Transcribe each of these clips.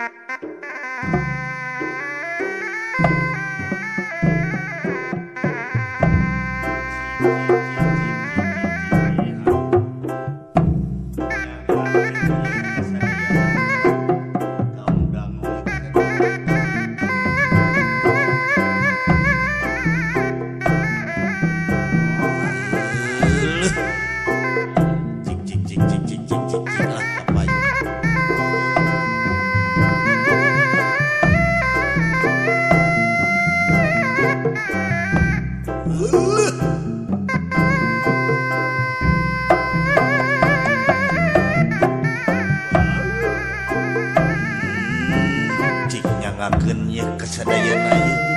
Ha ha ha. ngalaken ya kasadayana aja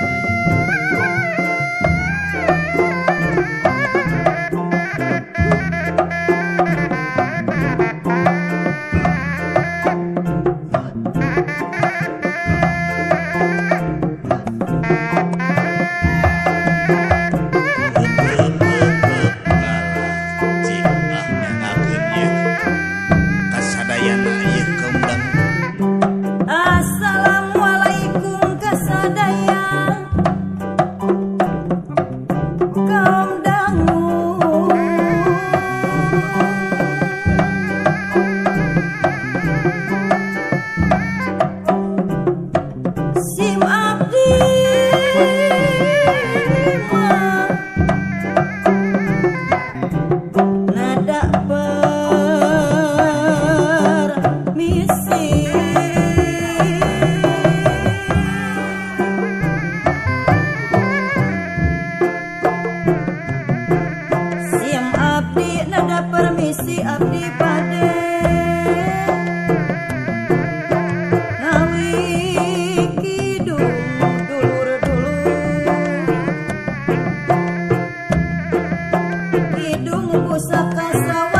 Kidung pusaka sawalgi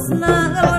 Krishna.